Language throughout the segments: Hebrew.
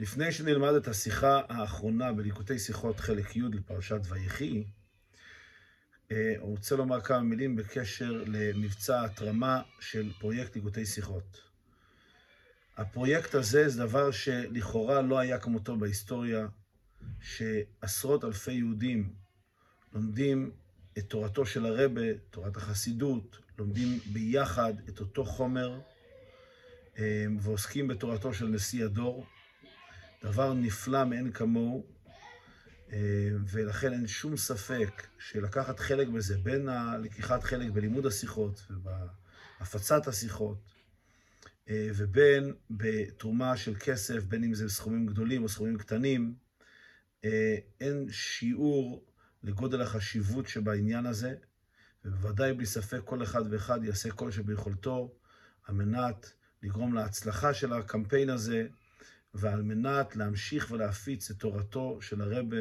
לפני שנלמד את השיחה האחרונה בליקוטי שיחות חלק י' לפרשת ויחי, אה, רוצה לומר כמה מילים בקשר למבצע התרמה של פרויקט ליקוטי שיחות. הפרויקט הזה זה דבר שלכאורה לא היה כמותו בהיסטוריה, שעשרות אלפי יהודים לומדים את תורתו של הרבה, תורת החסידות, לומדים ביחד את אותו חומר אה, ועוסקים בתורתו של נשיא הדור. דבר נפלא מאין כמוהו, אה, ולכן אין שום ספק שלקחת חלק בזה, בין הלקיחת חלק בלימוד השיחות ובהפצת השיחות, אה, ובין בתרומה של כסף, בין אם זה סכומים גדולים או סכומים קטנים, אין שיעור לגודל החשיבות שבעניין הזה, ובוודאי בלי ספק כל אחד ואחד יעשה כל שביכולתו על מנת לגרום להצלחה של הקמפיין הזה, ועל מנת להמשיך ולהפיץ את תורתו של הרבה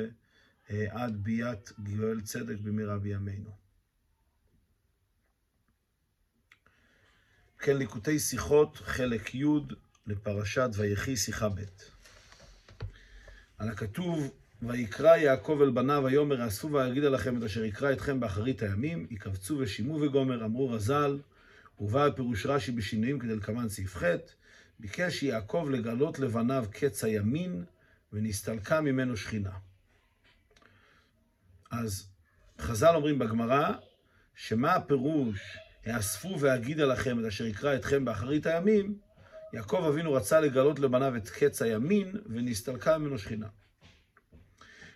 אה, עד ביאת גואל צדק במהרה בימינו. כן, ליקוטי שיחות, חלק י' לפרשת ויחי, שיחה ב'. על הכתוב, ויקרא יעקב אל בניו ויאמר, אספו ואגידה לכם את אשר יקרא אתכם באחרית הימים, יקבצו ושימו וגומר, אמרו רז"ל, ובא פירוש רש"י בשינויים כדלקמן סעיף ח', ביקש יעקב לגלות לבניו קץ הימין, ונסתלקה ממנו שכינה. אז חז"ל אומרים בגמרא, שמה הפירוש, האספו ואגידה לכם את אשר יקרא אתכם באחרית הימים, יעקב אבינו רצה לגלות לבניו את קץ הימין, ונסתלקה ממנו שכינה.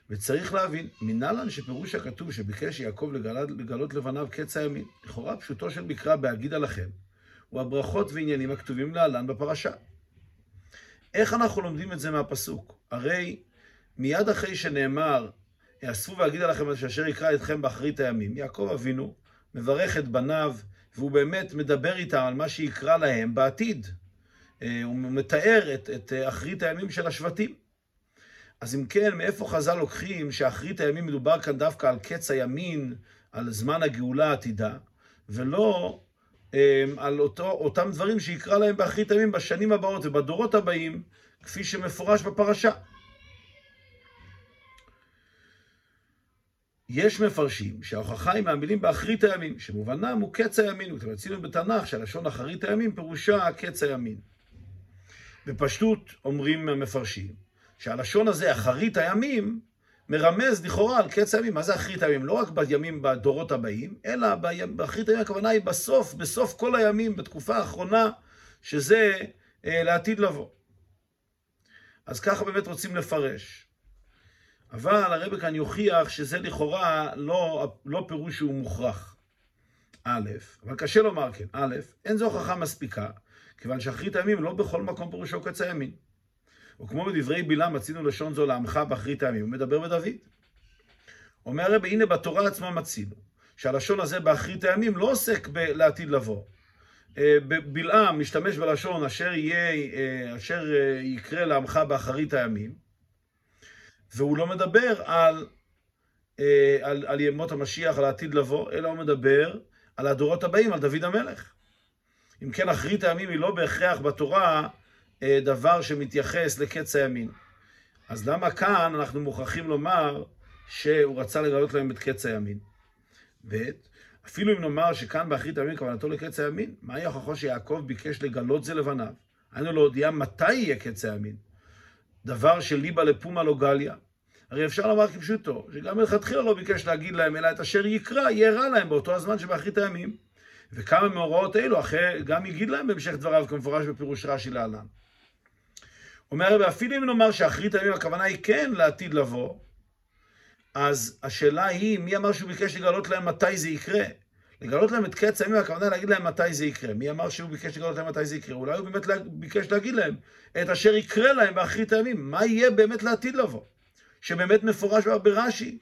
וצריך להבין, מנהלן שפירוש הכתוב שביקש יעקב לגלות, לגלות לבניו קץ הימין, לכאורה פשוטו של מקרא בהגידה לכם, הוא הברכות ועניינים הכתובים להלן בפרשה. איך אנחנו לומדים את זה מהפסוק? הרי מיד אחרי שנאמר, אספו ואגידה לכם אשר יקרא אתכם באחרית הימים, יעקב אבינו מברך את בניו, והוא באמת מדבר איתם על מה שיקרא להם בעתיד. אה, הוא מתאר את, את אחרית הימים של השבטים. אז אם כן, מאיפה חז"ל לוקחים שאחרית הימים מדובר כאן דווקא על קץ הימין, על זמן הגאולה העתידה, ולא על אותו, אותם דברים שיקרא להם באחרית הימים בשנים הבאות ובדורות הבאים, כפי שמפורש בפרשה. יש מפרשים שההוכחה היא מהמילים באחרית הימים, שמובנם הוא קץ הימין, וכתוב אצלנו בתנ"ך שהלשון אחרית הימים פירושה קץ הימין. בפשטות אומרים המפרשים שהלשון הזה, אחרית הימים, מרמז לכאורה על קץ הימים. מה זה אחרית הימים? לא רק בימים בדורות הבאים, אלא באחרית הימים הכוונה היא בסוף, בסוף כל הימים, בתקופה האחרונה, שזה אה, לעתיד לבוא. אז ככה באמת רוצים לפרש. אבל הרב כאן יוכיח שזה לכאורה לא, לא פירוש שהוא מוכרח. א', אבל קשה לומר כן. א', אין זו הוכחה מספיקה, כיוון שאחרית הימים לא בכל מקום פירושו קץ הימים. וכמו בדברי בלעם מצינו לשון זו לעמך באחרית הימים, הוא מדבר בדוד. אומר הרב, הנה בתורה עצמה מצינו, שהלשון הזה באחרית הימים לא עוסק לעתיד לבוא. אה, בלעם משתמש בלשון אשר יהיה, אה, אשר אה, יקרה לעמך באחרית הימים, והוא לא מדבר על, על, על ימות המשיח, על העתיד לבוא, אלא הוא מדבר על הדורות הבאים, על דוד המלך. אם כן, אחרית הימים היא לא בהכרח בתורה דבר שמתייחס לקץ הימין. אז למה כאן אנחנו מוכרחים לומר שהוא רצה לגלות להם את קץ הימין? ב', אפילו אם נאמר שכאן באחרית הימין כוונתו לקץ הימין, מהי ההוכחה שיעקב ביקש לגלות זה לבניו? היינו להודיע מתי יהיה קץ הימין. דבר שליבה לפומה לא גליה. הרי אפשר לומר כפשוטו, שגם מלכתחילה לא ביקש להגיד להם, אלא את אשר יקרא, יהיה להם באותו הזמן שבאחרית הימים. וכמה מאורעות אלו, אחרי, גם יגיד להם בהמשך דבריו, כמפורש בפירוש רש"י להלן. אומר ואפילו אם נאמר שאחרית הימים הכוונה היא כן לעתיד לבוא, אז השאלה היא, מי אמר שהוא ביקש לגלות להם מתי זה יקרה? לגלות להם את קץ הימים, הכוונה להגיד להם מתי זה יקרה. מי אמר שהוא ביקש לגלות להם מתי זה יקרה? אולי הוא באמת ביקש להגיד להם את אשר יקרה להם באחרית הימים. מה יהיה באמת לעתיד לבוא? שבאמת מפורש ברש"י,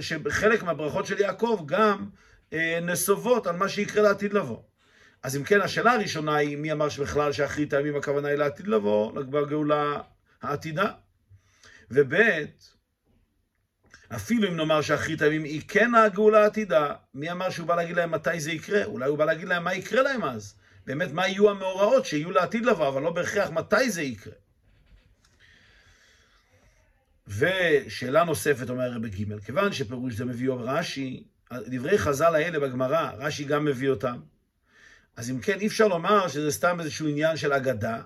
שחלק מהברכות של יעקב גם אה, נסובות על מה שיקרה לעתיד לבוא. אז אם כן, השאלה הראשונה היא, מי אמר שבכלל שאחרית הימים הכוונה היא לעתיד לבוא, בגאולה העתידה? וב' אפילו אם נאמר שאחרית הימים היא כן הגאולה העתידה, מי אמר שהוא בא להגיד להם מתי זה יקרה? אולי הוא בא להגיד להם מה יקרה להם אז. באמת, מה יהיו המאורעות שיהיו לעתיד לבוא, אבל לא בהכרח מתי זה יקרה. ושאלה נוספת, אומר הרב ג', כיוון שפירוש זה מביאו רש"י, דברי חז"ל האלה בגמרא, רש"י גם מביא אותם. אז אם כן, אי אפשר לומר שזה סתם איזשהו עניין של אגדה.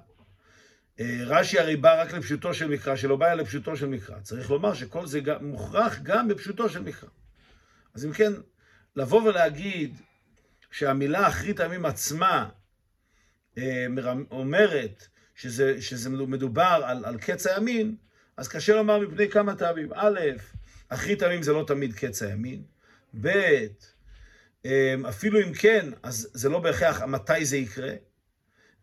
אה, רש"י הרי בא רק לפשוטו של מקרא, שלא בא לפשוטו של מקרא. צריך לומר שכל זה גם, מוכרח גם בפשוטו של מקרא. אז אם כן, לבוא ולהגיד שהמילה אחרית הימים עצמה אה, אומרת שזה, שזה מדובר על, על קץ הימין, אז קשה לומר מפני כמה טעמים. א', אחרית הימים זה לא תמיד קץ הימין. ב', אפילו אם כן, אז זה לא בהכרח מתי זה יקרה.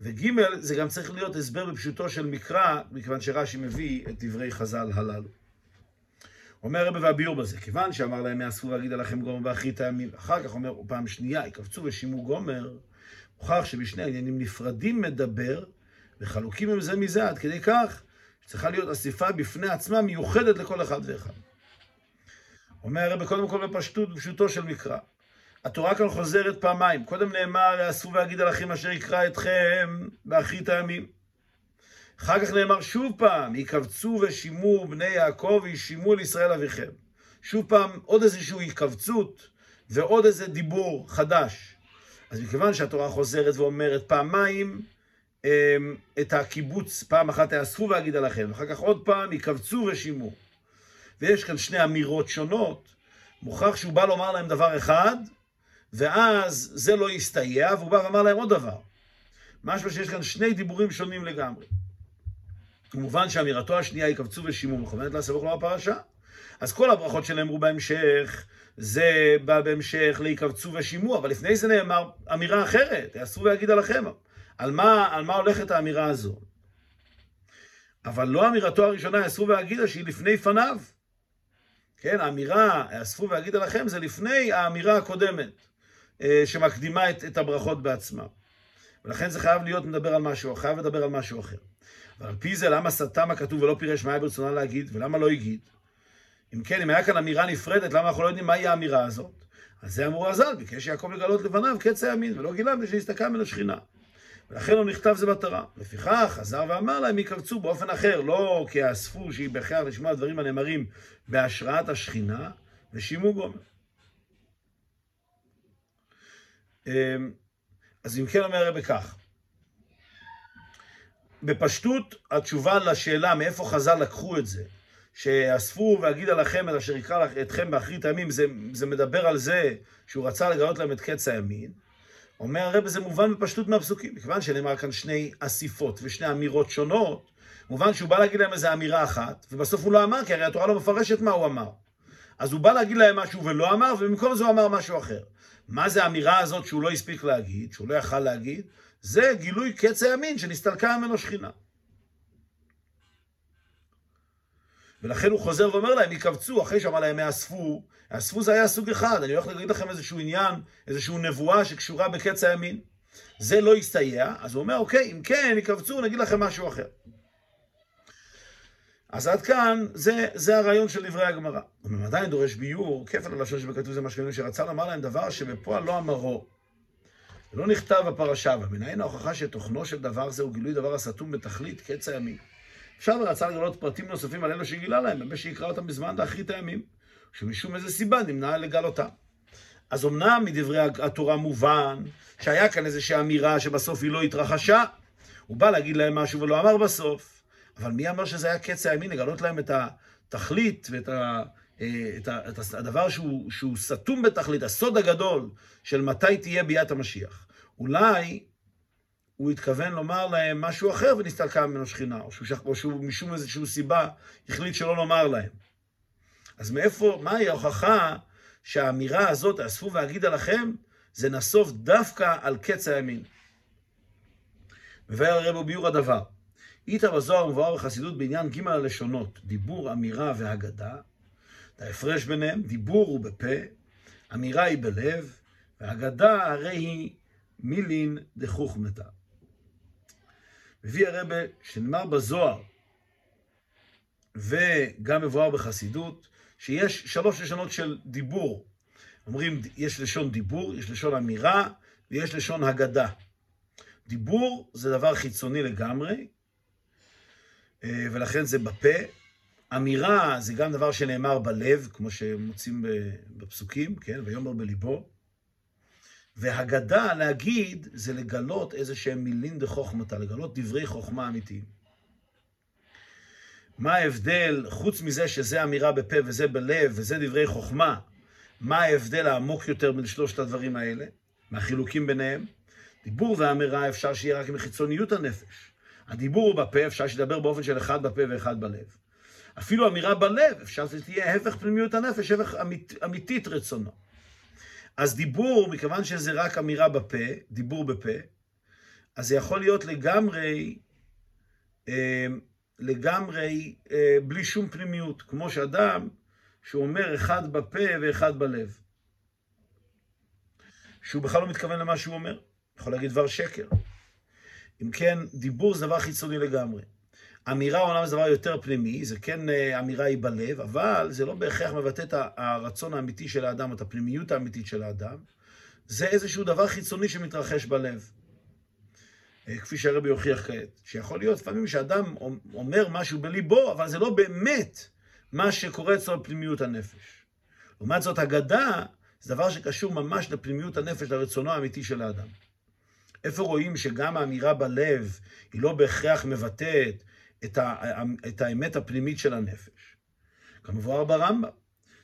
וג', זה גם צריך להיות הסבר בפשוטו של מקרא, מכיוון שרש"י מביא את דברי חז"ל הללו. אומר רבי והביאור בזה, כיוון שאמר להם יאספו להגיד עליכם גומר באחרית הימים, אחר כך אומר פעם שנייה, יקבצו ושימו גומר, מוכרח שבשני העניינים נפרדים מדבר וחלוקים הם זה מזה עד כדי כך שצריכה להיות אסיפה בפני עצמה מיוחדת לכל אחד ואחד. אומר הרב קודם כל בפשטות, בפשוטו של מקרא. התורה כאן חוזרת פעמיים. קודם נאמר, יאספו ואגיד על אחים אשר יקרא אתכם באחרית הימים. אחר כך נאמר שוב פעם, יקבצו ושימו בני יעקב וישימו לישראל אביכם. שוב פעם, עוד איזושהי התכווצות ועוד איזה דיבור חדש. אז מכיוון שהתורה חוזרת ואומרת פעמיים אמ, את הקיבוץ, פעם אחת יאספו ואגיד עליכם, אחר כך עוד פעם יקבצו ושימו. ויש כאן שני אמירות שונות, מוכרח שהוא בא לומר להם דבר אחד, ואז זה לא יסתייע, והוא בא ואמר להם עוד דבר. משהו שיש כאן שני דיבורים שונים לגמרי. כמובן שאמירתו השנייה יקבצו ושימו מכוונת לסבוך לו הפרשה. אז כל הברכות שנאמרו בהמשך, זה בא בהמשך ליקבצו ושימו, אבל לפני זה נאמר אמירה אחרת, יעשו ויגיד עליכם. על מה, על מה הולכת האמירה הזו? אבל לא אמירתו הראשונה, יעשו ויגידה, שהיא לפני פניו. כן, האמירה, אספו ואגיד עליכם, זה לפני האמירה הקודמת, שמקדימה את, את הברכות בעצמה. ולכן זה חייב להיות מדבר על משהו, חייב לדבר על משהו אחר. ועל פי זה, למה סתם הכתוב ולא פירש מה היה ברצונה להגיד, ולמה לא הגיד? אם כן, אם היה כאן אמירה נפרדת, למה אנחנו לא יודעים מהי האמירה הזאת? אז זה אמור הז"ל, ביקש יעקב לגלות לבניו קץ הימין, ולא גילה בלי שהסתכלה מן השכינה. ולכן לא נכתב זה בתורה. לפיכך חזר ואמר להם, יקבצו באופן אחר, לא כי אספו שהיא בהכרח לשמוע דברים הנאמרים בהשראת השכינה, ושימו גומר. אז אם כן אומר הרב כך, בפשטות התשובה לשאלה מאיפה חז"ל לקחו את זה, שאספו ואגידה לכם את אשר יקרא אתכם באחרית הימים, זה, זה מדבר על זה שהוא רצה לגלות להם את קץ הימין. אומר הרב זה מובן בפשטות מהפסוקים, מכיוון שנאמר כאן שני אסיפות ושני אמירות שונות, מובן שהוא בא להגיד להם איזו אמירה אחת, ובסוף הוא לא אמר, כי הרי התורה לא מפרשת מה הוא אמר. אז הוא בא להגיד להם משהו ולא אמר, ובמקום זה הוא אמר משהו אחר. מה זה האמירה הזאת שהוא לא הספיק להגיד, שהוא לא יכל להגיד? זה גילוי קץ הימין שנסתלקה ממנו שכינה. ולכן הוא חוזר ואומר להם, יקבצו, אחרי שאמר להם, יאספו, יאספו זה היה סוג אחד, אני הולך להגיד לכם איזשהו עניין, איזושהי נבואה שקשורה בקץ הימין. זה לא יסתייע, אז הוא אומר, אוקיי, אם כן, יקבצו, נגיד לכם משהו אחר. אז עד כאן, זה, זה הרעיון של דברי הגמרא. אבל עדיין דורש ביור, כפל הלשון שבכתוב זה משכנים שרצה לומר להם דבר שבפועל לא אמרו. לא נכתב בפרשה, ומנין ההוכחה שתוכנו של דבר זה הוא גילוי דבר הסתום בתכלית קץ הימים. עכשיו רצה לגלות פרטים נוספים על אלו שגילה להם, באמת שיקרא אותם בזמן לאחרית הימים, שמשום איזה סיבה נמנע לגלותם. אז אמנם מדברי התורה מובן שהיה כאן איזושהי אמירה שבסוף היא לא התרחשה, הוא בא להגיד להם משהו ולא אמר בסוף, אבל מי אמר שזה היה קץ הימין, לגלות להם את התכלית ואת ה... אה, את, ה, את הדבר שהוא, שהוא סתום בתכלית, הסוד הגדול של מתי תהיה ביאת המשיח. אולי הוא התכוון לומר להם משהו אחר ונסתלקה ממנו שכינה, או שהוא, או שהוא משום איזושהי סיבה החליט שלא לומר להם. אז מאיפה, מהי ההוכחה שהאמירה הזאת, אספו ואגיד עליכם, זה נסוף דווקא על קץ הימין. מבאר הרב ביור הדבר. איתא בזוהר מבואר בחסידות בעניין ג' הלשונות, דיבור, אמירה והגדה. ההפרש ביניהם, דיבור הוא בפה, אמירה היא בלב, והגדה הרי היא מילין דחוכמתא. מביא הרבה שנאמר בזוהר, וגם מבואר בחסידות, שיש שלוש לשונות של דיבור. אומרים, יש לשון דיבור, יש לשון אמירה, ויש לשון הגדה. דיבור זה דבר חיצוני לגמרי, ולכן זה בפה. אמירה זה גם דבר שנאמר בלב, כמו שמוצאים בפסוקים, כן? ויאמר בליבו. והגדה, להגיד, זה לגלות איזה שהם מילים דחוכמתה, לגלות דברי חוכמה אמיתיים. מה ההבדל, חוץ מזה שזה אמירה בפה וזה בלב וזה דברי חוכמה, מה ההבדל העמוק יותר בין שלושת הדברים האלה, מהחילוקים ביניהם? דיבור ואמירה אפשר שיהיה רק מחיצוניות הנפש. הדיבור הוא בפה, אפשר שידבר באופן של אחד בפה ואחד בלב. אפילו אמירה בלב, אפשר שתהיה הפך פנימיות הנפש, הפך אמית, אמיתית רצונו. אז דיבור, מכיוון שזה רק אמירה בפה, דיבור בפה, אז זה יכול להיות לגמרי, אה, לגמרי אה, בלי שום פנימיות, כמו שאדם שהוא אומר אחד בפה ואחד בלב. שהוא בכלל לא מתכוון למה שהוא אומר. יכול להגיד דבר שקר. אם כן, דיבור זה דבר חיצוני לגמרי. אמירה אומנם זה דבר יותר פנימי, זה כן אה, אמירה היא בלב, אבל זה לא בהכרח מבטא את הרצון האמיתי של האדם, את הפנימיות האמיתית של האדם. זה איזשהו דבר חיצוני שמתרחש בלב. אה, כפי שהרבי הוכיח כעת, שיכול להיות לפעמים שאדם אומר משהו בליבו, אבל זה לא באמת מה שקורה אצלו בפנימיות הנפש. לעומת זאת, אגדה זה דבר שקשור ממש לפנימיות הנפש, לרצונו האמיתי של האדם. איפה רואים שגם האמירה בלב היא לא בהכרח מבטאת את, ה, את האמת הפנימית של הנפש? כמבואר ברמב"ם,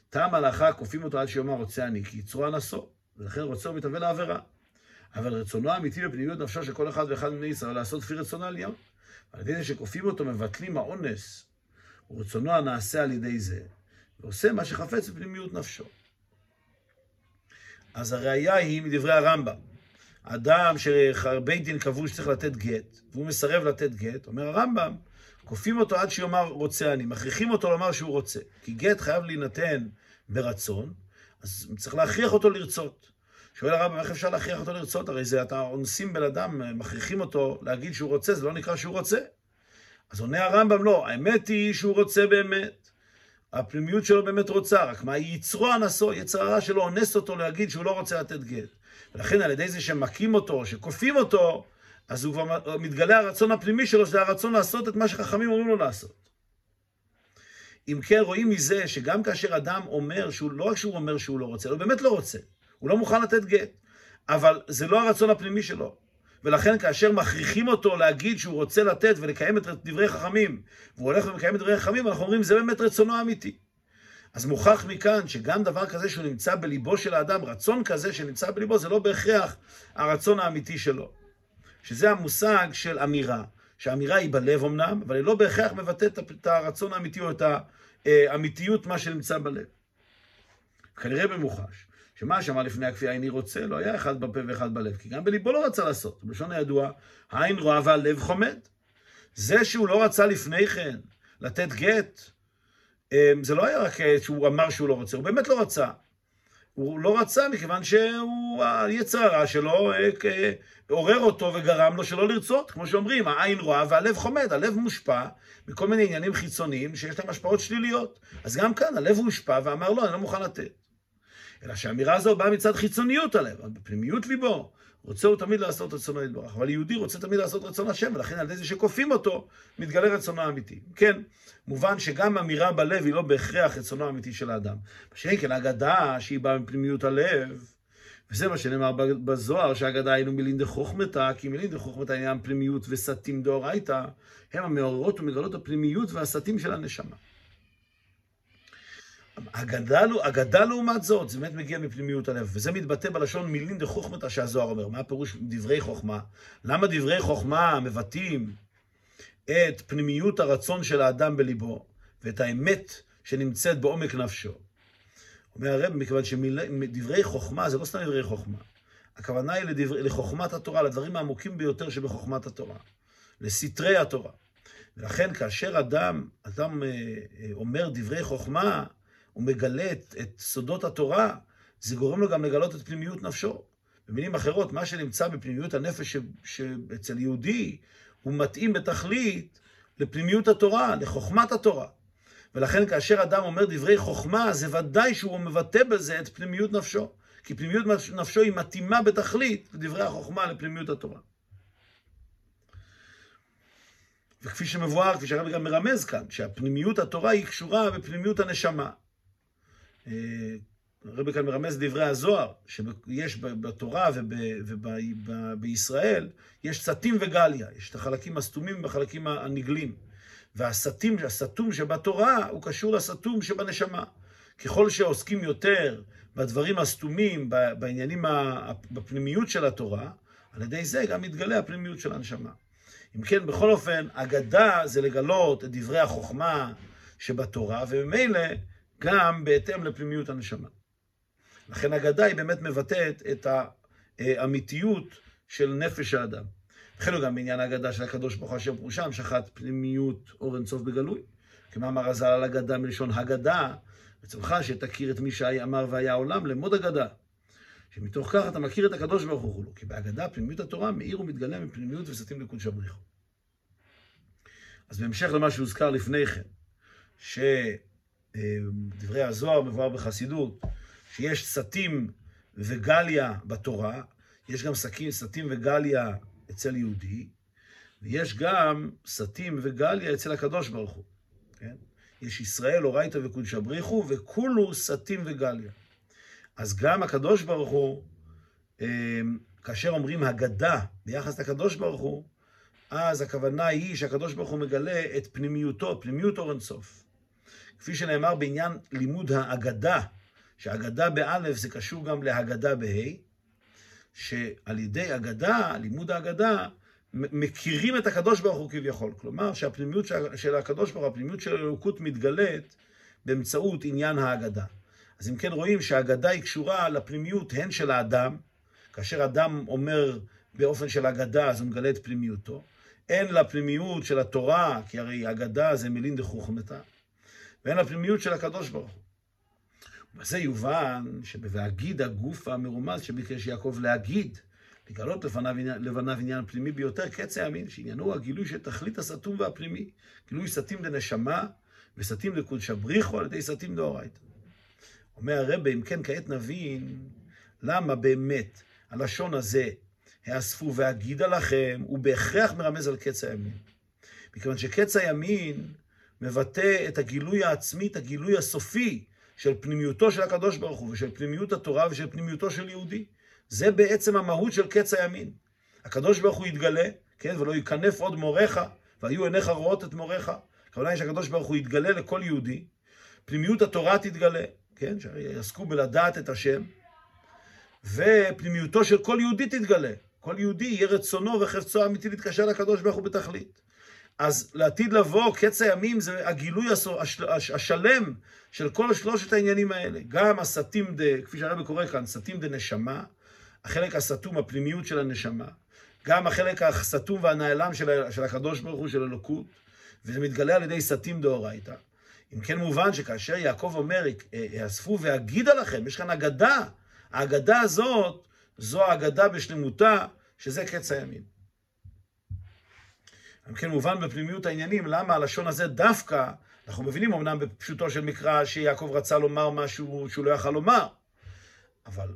טעם הלכה כופים אותו עד שיאמר רוצה אני, כי יצרו אנסו, ולכן רוצה הוא לעבירה. אבל רצונו האמיתי בפנימיות נפשו של כל אחד ואחד מבני ישראל לעשות כפי על ים. על ידי זה שכופים אותו, מבטלים האונס, ורצונו הנעשה על ידי זה, ועושה מה שחפץ בפנימיות נפשו. אז הראיה היא מדברי הרמב"ם. אדם שבית דין קבעו שצריך לתת גט, והוא מסרב לתת גט, אומר הרמב"ם, כופים אותו עד שיאמר רוצה אני, מכריחים אותו לומר שהוא רוצה. כי גט חייב להינתן ברצון, אז צריך להכריח אותו לרצות. שואל הרמב"ם, איך אפשר להכריח אותו לרצות? הרי זה, אתה אונסים בן אדם, מכריחים אותו להגיד שהוא רוצה, זה לא נקרא שהוא רוצה. אז עונה הרמב"ם, לא, האמת היא שהוא רוצה באמת. הפנימיות שלו באמת רוצה, רק מה יצרו הנשוא, יצר הרע שלו אונס אותו להגיד שהוא לא רוצה לתת גט. ולכן על ידי זה שמכים אותו, שכופים אותו, אז הוא כבר מתגלה הרצון הפנימי שלו, שזה הרצון לעשות את מה שחכמים אומרים לו לעשות. אם כן, רואים מזה שגם כאשר אדם אומר, שהוא, לא רק שהוא אומר שהוא לא רוצה, הוא באמת לא רוצה, הוא לא מוכן לתת גט, אבל זה לא הרצון הפנימי שלו. ולכן כאשר מכריחים אותו להגיד שהוא רוצה לתת ולקיים את דברי חכמים, והוא הולך ומקיים את דברי חכמים, אנחנו אומרים, זה באמת רצונו האמיתי. אז מוכח מכאן שגם דבר כזה שהוא נמצא בליבו של האדם, רצון כזה שנמצא בליבו, זה לא בהכרח הרצון האמיתי שלו. שזה המושג של אמירה. שהאמירה היא בלב אמנם, אבל היא לא בהכרח מבטאת את הרצון האמיתי או את האמיתיות, מה שנמצא בלב. כנראה במוחש. שמה שאמר לפני הכפייה איני רוצה, לא היה אחד בפה ואחד בלב, כי גם בליבו לא רצה לעשות. בלשון הידוע, העין רואה והלב חומד. זה שהוא לא רצה לפני כן לתת גט, זה לא היה רק אה, שהוא אמר שהוא לא רוצה, הוא באמת לא רצה. הוא לא רצה מכיוון שהוא, היצר הרע שלו אה, עורר אותו וגרם לו שלא לרצות. כמו שאומרים, העין רואה והלב חומד, הלב מושפע מכל מיני עניינים חיצוניים שיש להם השפעות שליליות. אז גם כאן הלב הושפע ואמר לא, אני לא מוכן לתת. אלא שהאמירה הזו באה מצד חיצוניות הלב, בפנימיות ליבו רוצה הוא תמיד לעשות רצונו יתברך. אבל יהודי רוצה תמיד לעשות רצון השם, ולכן על ידי זה שכופים אותו, מתגלה רצונו האמיתי. כן, מובן שגם אמירה בלב היא לא בהכרח רצונו האמיתי של האדם. מה כן, אגדה שהיא באה מפנימיות הלב, וזה מה שנאמר בזוהר, שהאגדה היינו מילין דחוכמתא, כי מילין דחוכמתא עניין פנימיות וסתים דאורייתא, הם המעוררות ומגלות הפנימיות והסתים של הנשמה. אגדה, לעומת זאת, זה באמת מגיע מפנימיות הלב, וזה מתבטא בלשון מילין דחוכמתא שהזוהר אומר. מה הפירוש דברי חוכמה? למה דברי חוכמה מבטאים את פנימיות הרצון של האדם בליבו, ואת האמת שנמצאת בעומק נפשו? אומר הרב, מכיוון שדברי חוכמה זה לא סתם דברי חוכמה. הכוונה היא לדבר, לחוכמת התורה, לדברים העמוקים ביותר שבחוכמת התורה, לסתרי התורה. ולכן כאשר אדם, אדם אה, אה, אומר דברי חוכמה, הוא מגלה את, את סודות התורה, זה גורם לו גם לגלות את פנימיות נפשו. במילים אחרות, מה שנמצא בפנימיות הנפש שאצל יהודי, הוא מתאים בתכלית לפנימיות התורה, לחוכמת התורה. ולכן כאשר אדם אומר דברי חוכמה, זה ודאי שהוא מבטא בזה את פנימיות נפשו. כי פנימיות נפשו היא מתאימה בתכלית לדברי החוכמה לפנימיות התורה. וכפי שמבואר, כפי שהרבי גם מרמז כאן, שהפנימיות התורה היא קשורה בפנימיות הנשמה. אה, הרבי כאן מרמז דברי הזוהר, שיש בתורה ובישראל, יש סתים וגליה, יש את החלקים הסתומים והחלקים הנגלים. והסתים, הסתום שבתורה הוא קשור לסתום שבנשמה. ככל שעוסקים יותר בדברים הסתומים, בעניינים, בפנימיות של התורה, על ידי זה גם מתגלה הפנימיות של הנשמה. אם כן, בכל אופן, אגדה זה לגלות את דברי החוכמה שבתורה, וממילא גם בהתאם לפנימיות הנשמה. לכן אגדה היא באמת מבטאת את האמיתיות של נפש האדם. החלו גם בעניין האגדה של הקדוש ברוך הוא אשר פרושה המשכת פנימיות אור אינסוף בגלוי. כמאמר הז"ל על אגדה מלשון הגדה, רצונך שתכיר את מי שאמר והיה עולם למוד אגדה. שמתוך כך אתה מכיר את הקדוש ברוך הוא, כי בהגדה פנימיות התורה מאיר ומתגלה מפנימיות וסתים לקודש הבריחו. אז בהמשך למה שהוזכר לפני כן, שדברי הזוהר מבואר בחסידות, שיש סתים וגליה בתורה, יש גם סתים, סתים וגליה אצל יהודי, ויש גם סתים וגליה אצל הקדוש ברוך הוא, כן? יש ישראל, אורייתא וקודשא בריחו, וכולו סתים וגליה. אז גם הקדוש ברוך הוא, אמ, כאשר אומרים הגדה ביחס לקדוש ברוך הוא, אז הכוונה היא שהקדוש ברוך הוא מגלה את פנימיותו, פנימיות אור. כפי שנאמר בעניין לימוד האגדה, שהאגדה באלף זה קשור גם להגדה בה', שעל ידי אגדה, לימוד האגדה, מכירים את הקדוש ברוך הוא כביכול. כלומר, שהפנימיות של הקדוש ברוך הוא, הפנימיות של האלוקות מתגלית באמצעות עניין האגדה. אז אם כן רואים שהאגדה היא קשורה לפנימיות הן של האדם, כאשר אדם אומר באופן של אגדה, אז הוא מגלה את פנימיותו, הן לפנימיות של התורה, כי הרי אגדה זה מילין דחוכמתה, והן לפנימיות של הקדוש ברוך הוא. ובזה יובן שב"והגיד הגוף המרומז שביקש יעקב להגיד, לגלות לפניו, לבניו עניין פנימי ביותר, קץ הימין, שעניינו הגילוי של תכלית הסתום והפנימי, גילוי סתים לנשמה וסתים לקודשא בריחו על ידי סתים דאורייתא. אומר הרבה, אם כן כעת נבין למה באמת הלשון הזה, האספו והגידה לכם, הוא בהכרח מרמז על קץ הימין. מכיוון שקץ הימין מבטא את הגילוי העצמי, את הגילוי הסופי של פנימיותו של הקדוש ברוך הוא ושל פנימיות התורה ושל פנימיותו של יהודי. זה בעצם המהות של קץ הימין. הקדוש ברוך הוא יתגלה, כן, ולא ייכנף עוד מוריך, והיו עיניך רואות את מוריך. הכוונה היא שהקדוש ברוך הוא יתגלה לכל יהודי, פנימיות התורה תתגלה, כן, שיעסקו בלדעת את השם, ופנימיותו של כל יהודי תתגלה. כל יהודי יהיה רצונו וחפצו האמיתי להתקשר לקדוש ברוך הוא בתכלית. אז לעתיד לבוא, קץ הימים זה הגילוי השלם של כל שלושת העניינים האלה. גם הסתים דה, כפי שהרבי קורא כאן, סתים דה נשמה, החלק הסתום, הפנימיות של הנשמה, גם החלק הסתום והנעלם של, של הקדוש ברוך הוא, של אלוקות, וזה מתגלה על ידי סתים דאורייתא. אם כן מובן שכאשר יעקב אומר, אספו ואגידה לכם, יש כאן אגדה. האגדה הזאת, זו האגדה בשלמותה, שזה קץ הימים. אם כן מובן בפנימיות העניינים, למה הלשון הזה דווקא, אנחנו מבינים אמנם בפשוטו של מקרא שיעקב רצה לומר משהו שהוא לא יכל לומר, אבל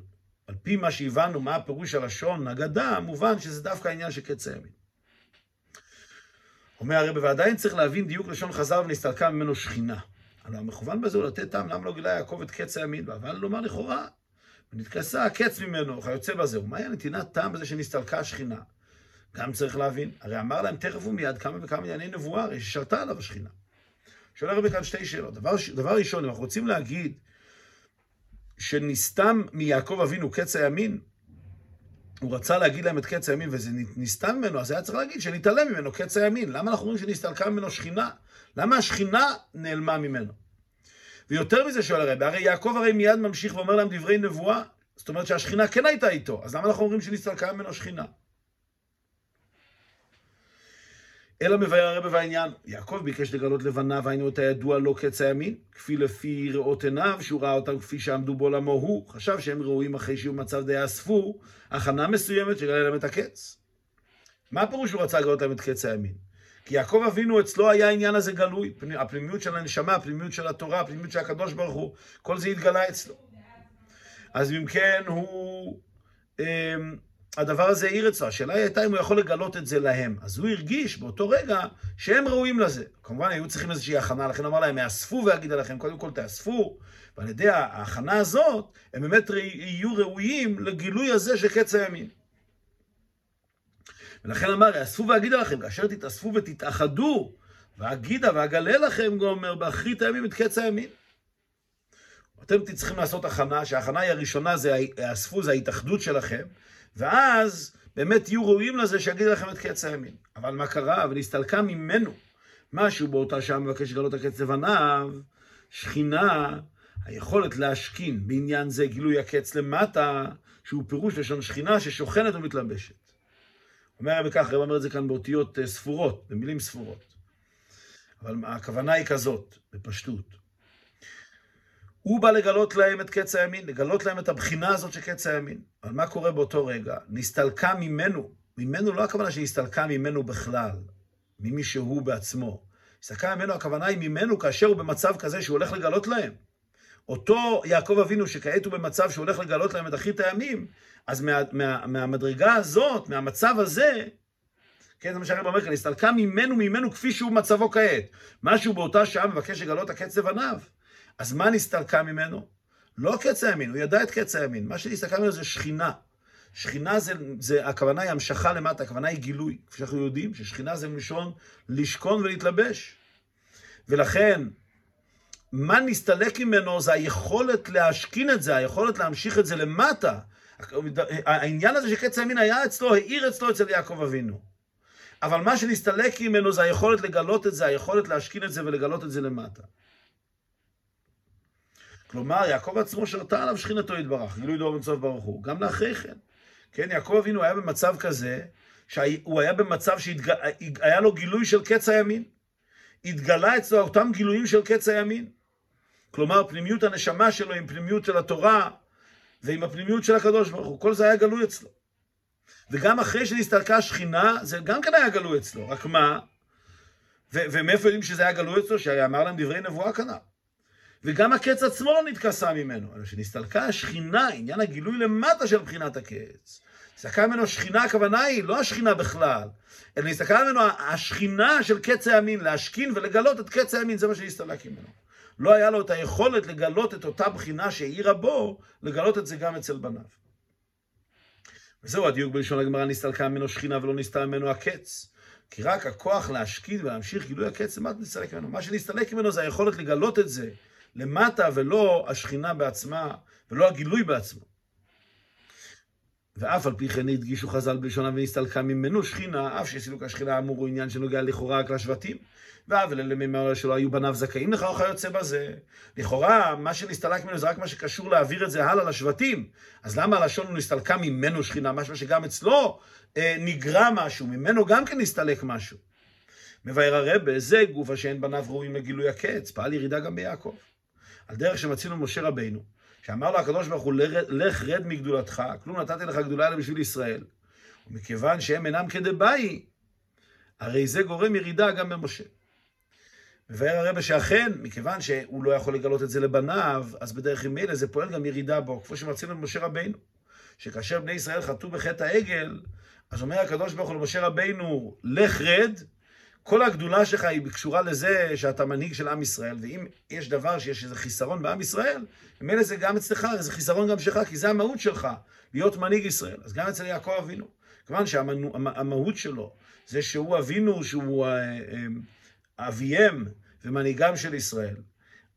על פי מה שהבנו, מה הפירוש הלשון, אגדה, מובן שזה דווקא העניין של קץ הימים. אומר הרב, ועדיין צריך להבין דיוק לשון חז"ל ונסתלקה ממנו שכינה. הלוא המכוון בזה הוא לתת טעם למה לא גילה יעקב את קץ הימין, אבל לומר לכאורה, ונתכסה הקץ ממנו, וכיוצא בזה, ומה היה נתינת טעם בזה שנסתלקה השכינה? גם צריך להבין, הרי אמר להם תכף ומיד כמה וכמה ענייני נבואה, הרי ששרתה עליו השכינה. שואל הרבי כאן שתי שאלות. דבר, דבר ראשון, אם אנחנו רוצים להגיד שנסתם מיעקב אבינו קץ הימין, הוא רצה להגיד להם את קץ הימין וזה נסתם ממנו, אז היה צריך להגיד שנתעלם ממנו קץ הימין. למה אנחנו אומרים שנסתלקה ממנו שכינה? למה השכינה נעלמה ממנו? ויותר מזה שואל הרבי, הרי יעקב הרי מיד ממשיך ואומר להם דברי נבואה, זאת אומרת שהשכינה כן הייתה איתו, אז למה אנחנו אומרים שנסתלקה ממנו שכינה? אלא מבאר הרבה בעניין, יעקב ביקש לגלות לבניו, היינו את הידוע לו קץ הימין, כפי לפי ראות עיניו, שהוא ראה אותם כפי שעמדו בעולמו הוא, חשב שהם ראויים אחרי שהוא מצב די אספו, הכנה מסוימת שגלה להם את הקץ. מה הפירוש שהוא רצה לגלות להם את קץ הימין? כי יעקב אבינו אצלו היה העניין הזה גלוי, הפנימיות של הנשמה, הפנימיות של התורה, הפנימיות של הקדוש ברוך הוא, כל זה התגלה אצלו. אז אם כן הוא... הדבר הזה העיר אצלו. השאלה הייתה אם הוא יכול לגלות את זה להם. אז הוא הרגיש באותו רגע שהם ראויים לזה. כמובן, היו צריכים איזושהי הכנה, לכן אמר להם, יאספו ואגיד עליכם, קודם כל תאספו, ועל ידי ההכנה הזאת, הם באמת יהיו ראויים לגילוי הזה של קץ הימין. ולכן אמר, יאספו ואגיד עליכם, כאשר תתאספו ותתאחדו, ואגידה ואגלה לכם, גומר, באחרית הימים את קץ הימין. אתם צריכים לעשות הכנה, שההכנה היא הראשונה, זה יאספו, זה ההתאחדות שלכם, ואז באמת תהיו ראויים לזה שיגיד לכם את קץ הימין. אבל מה קרה? ונסתלקה ממנו משהו באותה שעה מבקש לגלות הקץ לבניו, שכינה, היכולת להשכין בעניין זה גילוי הקץ למטה, שהוא פירוש לשון שכינה ששוכנת ומתלבשת. אומר הרב כך, הרב אומר את זה כאן באותיות אה, ספורות, במילים ספורות. אבל הכוונה היא כזאת, בפשטות. הוא בא לגלות להם את קץ הימין, לגלות להם את הבחינה הזאת של קץ הימין. אבל מה קורה באותו רגע? נסתלקה ממנו, ממנו לא הכוונה שהסתלקה ממנו בכלל, ממי שהוא בעצמו. הסתלקה ממנו, הכוונה היא ממנו כאשר הוא במצב כזה שהוא הולך לגלות להם. אותו יעקב אבינו שכעת הוא במצב שהוא הולך לגלות להם את אחרית הימים, אז מה, מה, מהמדרגה הזאת, מהמצב הזה, כן, זה מה שהרב אומר כאן, הסתלקה ממנו, ממנו כפי שהוא מצבו כעת. משהו באותה שעה מבקש לגלות הקץ לבניו. אז מה נסתלקה ממנו? לא קץ הימין, הוא ידע את קץ הימין. מה שנסתלקה ממנו זה שכינה. שכינה זה, זה, הכוונה היא המשכה למטה, הכוונה היא גילוי. כפי שאנחנו יודעים, ששכינה זה מלשון לשכון ולהתלבש. ולכן, מה נסתלק ממנו זה היכולת להשכין את זה, היכולת להמשיך את זה למטה. העניין הזה שקץ הימין היה אצלו, העיר אצלו אצל יעקב אבינו. אבל מה שנסתלק ממנו זה היכולת לגלות את זה, היכולת להשכין את זה ולגלות את זה למטה. כלומר, יעקב עצמו שרתה עליו שכינתו יתברך, גילוי דור אינסוף ברוך הוא, גם לאחרי כן. כן, יעקב אבינו היה במצב כזה, שהוא היה במצב שהיה לו גילוי של קץ הימין. התגלה אצלו אותם גילויים של קץ הימין. כלומר, פנימיות הנשמה שלו עם פנימיות של התורה ועם הפנימיות של הקדוש ברוך הוא. כל זה היה גלוי אצלו. וגם אחרי שנסתלקה השכינה, זה גם כן היה גלוי אצלו. רק מה? ומאיפה יודעים שזה היה גלוי אצלו? שאמר להם דברי נבואה כנ"ל. וגם הקץ עצמו לא נתכסה ממנו, אלא שנסתלקה השכינה, עניין הגילוי למטה של בחינת הקץ. נסתלקה ממנו שכינה, הכוונה היא לא השכינה בכלל, אלא נסתלקה ממנו השכינה של קץ הימין, להשכין ולגלות את קץ הימין, זה מה שנסתלק ממנו. לא היה לו את היכולת לגלות את אותה בחינה שהאירה בו, לגלות את זה גם אצל בניו. וזהו הדיוק בלשון הגמרא, נסתלקה ממנו שכינה ולא נסתל ממנו הקץ. כי רק הכוח להשקיד ולהמשיך גילוי הקץ, מה נסתלק ממנו? מה שנסתלק ממנו זה היכולת לגלות את זה למטה, ולא השכינה בעצמה, ולא הגילוי בעצמו. ואף על פי כן הדגישו חז"ל בלשונם ונסתלקה ממנו שכינה, אף שסילוק השכינה האמור הוא עניין שנוגע לכאורה רק לשבטים. ואף ולממר שלא היו בניו זכאים לך, וכיוצא בזה. לכאורה, מה שנסתלק ממנו זה רק מה שקשור להעביר את זה הלאה לשבטים. אז למה הלשון הוא נסתלקה ממנו שכינה, משהו שגם אצלו אה, נגרע משהו, ממנו גם כן נסתלק משהו. מבאר הרבה, זה גופה שאין בניו ראויים לגילוי הקץ, פעל ירידה גם ביעקב. על דרך שמצינו משה רבינו, שאמר לו הקדוש ברוך הוא, לך רד מגדולתך, כלום נתתי לך גדולה אלא בשביל ישראל. ומכיוון שהם אינם כדבעי, הרי זה גורם ירידה גם במשה. מבאר הרבה שאכן, מכיוון שהוא לא יכול לגלות את זה לבניו, אז בדרך ממילא זה פועל גם ירידה בו, כמו שמצינו למשה רבינו. שכאשר בני ישראל חטאו בחטא העגל, אז אומר הקדוש ברוך הוא למשה רבינו, לך רד, כל הגדולה שלך היא קשורה לזה שאתה מנהיג של עם ישראל, ואם יש דבר שיש איזה חיסרון בעם ישראל, ממילא זה גם אצלך, זה חיסרון גם שלך, כי זה המהות שלך, להיות מנהיג ישראל. אז גם אצל יעקב אבינו, כיוון שהמהות שלו זה שהוא אבינו, שהוא אה, אה, אביהם ומנהיגם של ישראל.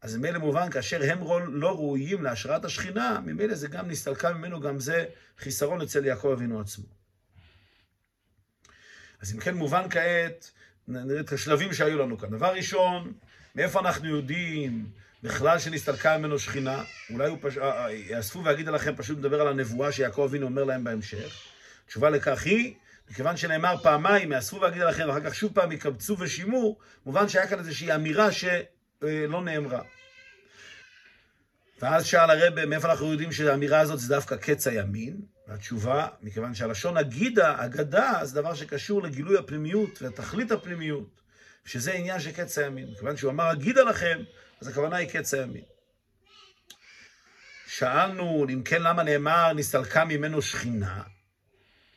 אז ממילא מובן, כאשר הם לא ראויים להשראת השכינה, ממילא זה גם נסתלקה ממנו, גם זה חיסרון אצל יעקב אבינו עצמו. אז אם כן מובן כעת, נראה את השלבים שהיו לנו כאן. דבר ראשון, מאיפה אנחנו יודעים בכלל שנסתלקה ממנו שכינה? אולי הוא פשוט, אה, אה, יאספו ואגיד עליכם, פשוט מדבר על הנבואה שיעקב אבינו אומר להם בהמשך. התשובה לכך היא, מכיוון שנאמר פעמיים, יאספו ואגיד עליכם, ואחר כך שוב פעם יקבצו ושימו, מובן שהיה כאן איזושהי אמירה שלא נאמרה. ואז שאל הרבה, מאיפה אנחנו יודעים שהאמירה הזאת זה דווקא קץ הימין? והתשובה, מכיוון שהלשון הגידה, אגדה, זה דבר שקשור לגילוי הפנימיות ותכלית הפנימיות, שזה עניין של קץ הימין. מכיוון שהוא אמר אגידה לכם, אז הכוונה היא קץ הימין. שאלנו, אם כן, למה נאמר נסתלקה ממנו שכינה?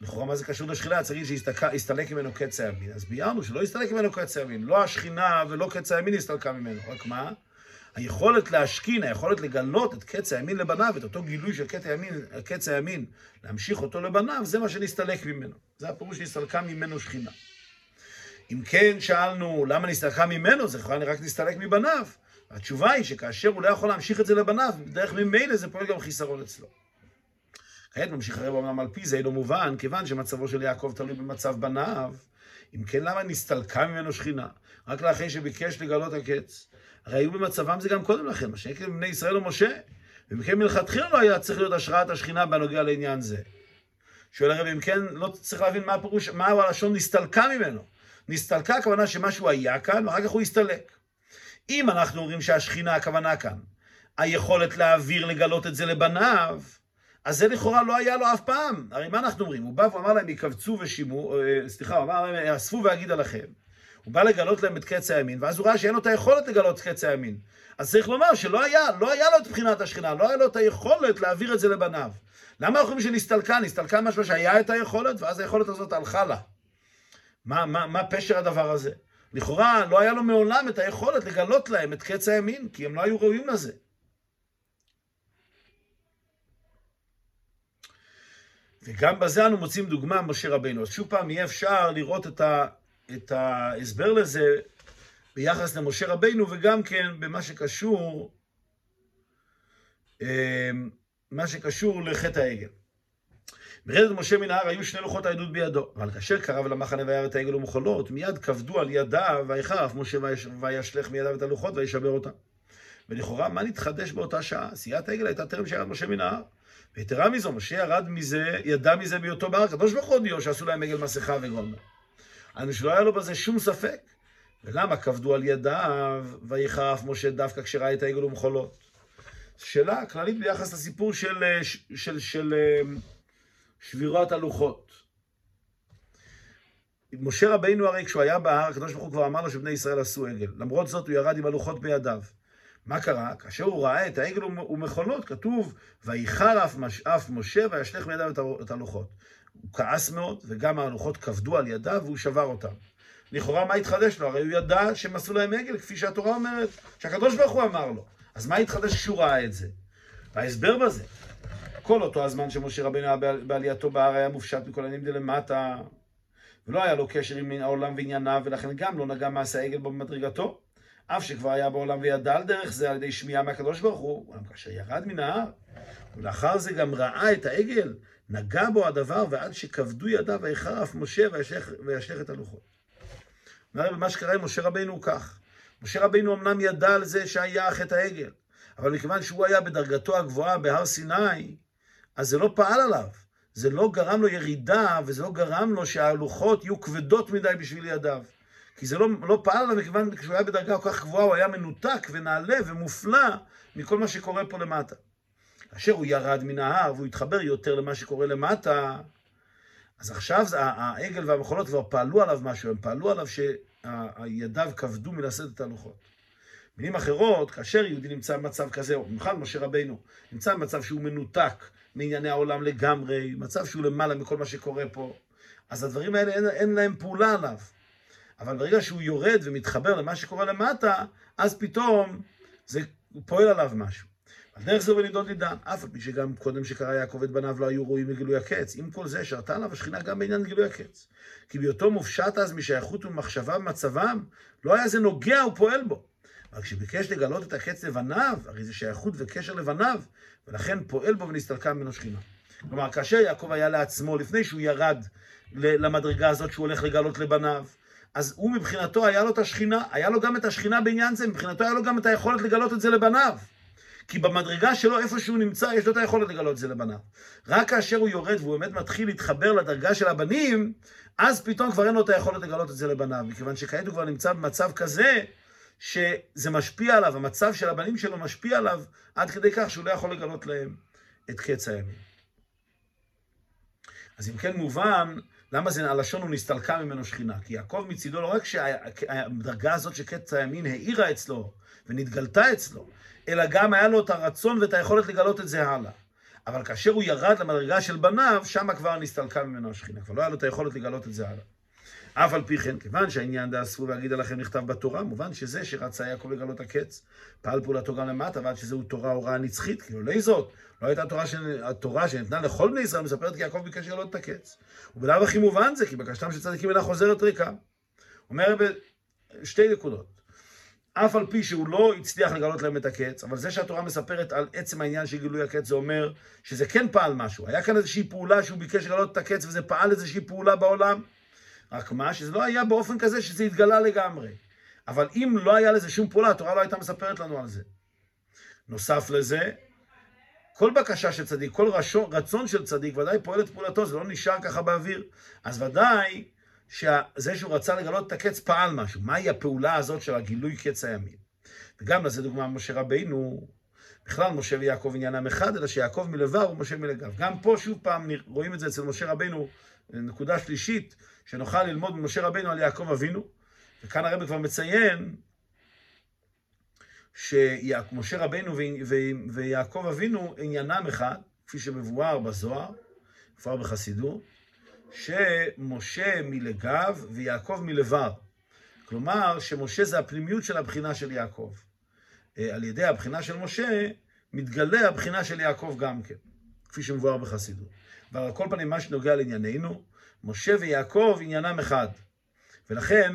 לכאורה מה זה קשור לשכינה? צריך שיסתלק ממנו קץ הימין. אז ביארנו שלא יסתלק ממנו קץ הימין. לא השכינה ולא קץ הימין הסתלקה ממנו. רק מה? היכולת להשכין, היכולת לגלות את קץ הימין לבניו, את אותו גילוי של קץ הימין, קץ הימין, להמשיך אותו לבניו, זה מה שנסתלק ממנו. זה הפירוש שנסתלקה ממנו שכינה. אם כן, שאלנו, למה נסתלקה ממנו? זה יכולה רק נסתלק מבניו. התשובה היא שכאשר הוא לא יכול להמשיך את זה לבניו, דרך ממילא זה פועל גם חיסרון אצלו. כעת ממשיך הרב אמנם על פי זה לא מובן, כיוון שמצבו של יעקב תלוי במצב בניו. אם כן, למה נסתלקה ממנו שכינה? רק לאחרי שביקש לגלות הקץ. הרי היו במצבם זה גם קודם לכן, מה שיקר בני ישראל ומשה. כן מלכתחילה לא היה צריך להיות השראת השכינה בנוגע לעניין זה. שואל הרב, אם כן, לא צריך להבין מה הפירוש, מה הלשון נסתלקה ממנו. נסתלקה הכוונה שמשהו היה כאן, ואחר כך הוא הסתלק. אם אנחנו אומרים שהשכינה הכוונה כאן, היכולת להעביר, לגלות את זה לבניו, אז זה לכאורה לא היה לו אף פעם. הרי מה אנחנו אומרים? הוא בא ואמר להם, יקבצו ושימו, אה, סליחה, הוא אמר להם, אספו ואגיד עליכם. הוא בא לגלות להם את קץ הימין, ואז הוא ראה שאין לו את היכולת לגלות את קץ הימין. אז צריך לומר שלא היה, לא היה לו את בחינת השכינה, לא היה לו את היכולת להעביר את זה לבניו. למה אנחנו אומרים שנסתלקה? נסתלקה משהו שהיה את היכולת, ואז היכולת הזאת הלכה לה. מה, מה, מה פשר הדבר הזה? לכאורה לא היה לו מעולם את היכולת לגלות להם את קץ הימין, כי הם לא היו ראויים לזה. וגם בזה אנו מוצאים דוגמה משה רבינו. אז שוב פעם, יהיה אפשר לראות את, ה, את ההסבר לזה ביחס למשה רבינו, וגם כן במה שקשור, אה, מה שקשור לחטא העגל. ברדת משה מן ההר היו שני לוחות העדות בידו, אבל כאשר קרב למחנה וירא את העגל ומחולות, מיד כבדו על ידיו, ויחרף משה וישלך מידיו את הלוחות וישבר אותם. ולכאורה, מה נתחדש באותה שעה? עשיית העגל הייתה טרם שירד משה מן ההר. ויתרה מזו, משה ירד מזה, ידע מזה בהיותו בהר, הקדוש ברוך הוא הודיעו שעשו להם עגל מסכה וגומר. אז שלא היה לו בזה שום ספק. ולמה כבדו על ידיו, ויחרף משה דווקא כשראה את העגל ומחולות? שאלה כללית ביחס לסיפור של, של, של, של שבירת הלוחות. משה רבינו הרי כשהוא היה בהר, הקדוש ברוך הוא כבר אמר לו שבני ישראל עשו עגל. למרות זאת הוא ירד עם הלוחות בידיו. מה קרה? כאשר הוא ראה את העגל ומכונות, כתוב, ויחר אף משה וישלך מידיו את הלוחות. הוא כעס מאוד, וגם הלוחות כבדו על ידיו והוא שבר אותם. לכאורה מה התחדש לו? הרי הוא ידע שהם עשו להם עגל, כפי שהתורה אומרת, שהקדוש ברוך הוא אמר לו. אז מה התחדש כשהוא ראה את זה? וההסבר בזה, כל אותו הזמן שמשה רבינו היה בעלייתו בהר היה מופשט מכל העניינים דלמטה, ולא היה לו קשר עם העולם וענייניו, ולכן גם לא נגע מעשה העגל בו במדרגתו. אף שכבר היה בעולם וידע על דרך זה על ידי שמיעה מהקדוש ברוך הוא, אולם כאשר ירד מן ההר, ולאחר זה גם ראה את העגל, נגע בו הדבר, ועד שכבדו ידיו ויחר אף משה וישלך את הלוחות. מה שקרה עם משה רבינו הוא כך. משה רבינו אמנם ידע על זה שהיה חטא העגל, אבל מכיוון שהוא היה בדרגתו הגבוהה בהר סיני, אז זה לא פעל עליו. זה לא גרם לו ירידה, וזה לא גרם לו שהלוחות יהיו כבדות מדי בשביל ידיו. כי זה לא, לא פעל עליו, מכיוון שכשהוא היה בדרגה כל כך גבוהה, הוא היה מנותק ונעלה ומופלא מכל מה שקורה פה למטה. כאשר הוא ירד מן ההר והוא התחבר יותר למה שקורה למטה, אז עכשיו העגל והמחולות כבר פעלו עליו משהו, הם פעלו עליו שידיו כבדו מלשאת את הלוחות. במילים אחרות, כאשר יהודי נמצא במצב כזה, או במיוחד משה רבינו, נמצא במצב שהוא מנותק מענייני העולם לגמרי, מצב שהוא למעלה מכל מה שקורה פה, אז הדברים האלה אין, אין להם פעולה עליו. אבל ברגע שהוא יורד ומתחבר למה שקורה למטה, אז פתאום זה פועל עליו משהו. על דרך זה בנידון נידן, אף על פי שגם קודם שקרא יעקב את בניו לא היו ראויים לגילוי הקץ. עם כל זה שרתה עליו השכינה גם בעניין גילוי הקץ. כי בהיותו מופשט אז משייכות ומחשבה במצבם, לא היה זה נוגע ופועל בו. אבל כשביקש לגלות את הקץ לבניו, הרי זה שייכות וקשר לבניו, ולכן פועל בו ונסתלקה ממנו שכינה. כלומר, כאשר יעקב היה לעצמו, לפני שהוא ירד למדרגה הזאת שהוא הולך לגלות לבניו, אז הוא מבחינתו היה לו את השכינה, היה לו גם את השכינה בעניין זה, מבחינתו היה לו גם את היכולת לגלות את זה לבניו. כי במדרגה שלו, איפה שהוא נמצא, יש לו את היכולת לגלות את זה לבניו. רק כאשר הוא יורד והוא באמת מתחיל להתחבר לדרגה של הבנים, אז פתאום כבר אין לו את היכולת לגלות את זה לבניו. מכיוון שכעת הוא כבר נמצא במצב כזה, שזה משפיע עליו, המצב של הבנים שלו משפיע עליו, עד כדי כך שהוא לא יכול לגלות להם את קץ הימים. אז אם כן מובן, למה זה, הלשון הוא נסתלקה ממנו שכינה? כי יעקב מצידו לא רק שהדרגה הזאת של קץ הימין האירה אצלו ונתגלתה אצלו, אלא גם היה לו את הרצון ואת היכולת לגלות את זה הלאה. אבל כאשר הוא ירד למדרגה של בניו, שם כבר נסתלקה ממנו השכינה. כבר לא היה לו את היכולת לגלות את זה הלאה. אף על פי כן, כיוון שהעניין דאספו ואגידה לכם נכתב בתורה, מובן שזה שרצה יעקב לגלות הקץ, פעל פעולתו גם למטה, ועד שזהו תורה הוראה נצחית, כאילו לא זאת, לא הייתה תורה, של, התורה שניתנה לכל בני ישראל, מספרת כי יעקב ביקש לגלות את הקץ. ובלאו הכי מובן זה, כי בקשתם של צדיקים אינה חוזרת ריקה. אומר בשתי נקודות. אף על פי שהוא לא הצליח לגלות להם את הקץ, אבל זה שהתורה מספרת על עצם העניין של גילוי הקץ, זה אומר שזה כן פעל משהו. היה כאן איזושהי פעולה שהוא ביקש לגלות את הקץ, וזה פעל איזושהי פעולה בעולם. רק מה, שזה לא היה באופן כזה שזה התגלה לגמרי. אבל אם לא היה לזה שום פעולה, התורה לא הייתה מספרת לנו על זה. נוסף לזה, כל בקשה של צדיק, כל רצון של צדיק, ודאי פועל את פעולתו, זה לא נשאר ככה באוויר. אז ודאי שזה שהוא רצה לגלות את הקץ פעל משהו. מהי הפעולה הזאת של הגילוי קץ הימין? וגם לזה דוגמה משה רבינו, בכלל משה ויעקב עניינם אחד, אלא שיעקב מלבר ומשה מלגב. גם פה שוב פעם רואים את זה אצל משה רבינו, נקודה שלישית, שנוכל ללמוד ממשה רבינו על יעקב אבינו. וכאן הרב כבר מציין שמשה רבינו ויעקב אבינו עניינם אחד, כפי שמבואר בזוהר, כבר בחסידות, שמשה מלגב ויעקב מלבר. כלומר, שמשה זה הפנימיות של הבחינה של יעקב. אה, על ידי הבחינה של משה, מתגלה הבחינה של יעקב גם כן, כפי שמבואר בחסידות. אבל על כל פנים, מה שנוגע לענייננו, משה ויעקב עניינם אחד. ולכן,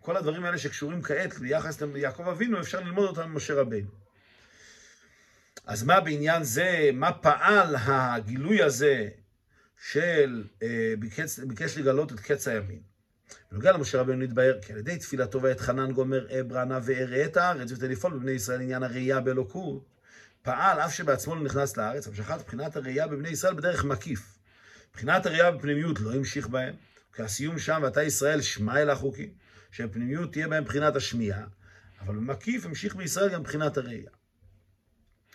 כל הדברים האלה שקשורים כעת ביחס ליעקב אבינו, אפשר ללמוד אותם ממשה רבינו. אז מה בעניין זה, מה פעל הגילוי הזה של אה, ביקש, ביקש לגלות את קץ הימין? בנוגע למשה רבינו נתבהר כי על ידי תפילתו ואת חנן גומר אברנה ואראה את הארץ ותלפעול בבני ישראל עניין הראייה באלוקות, פעל אף שבעצמו לא נכנס לארץ, המשכת בחינת הראייה בבני ישראל בדרך מקיף. מבחינת הראייה בפנימיות לא המשיך בהם, כי הסיום שם ואתה ישראל שמע אל החוקים. שהפנימיות תהיה בהם בחינת השמיעה, אבל במקיף המשיך בישראל גם בחינת הראייה.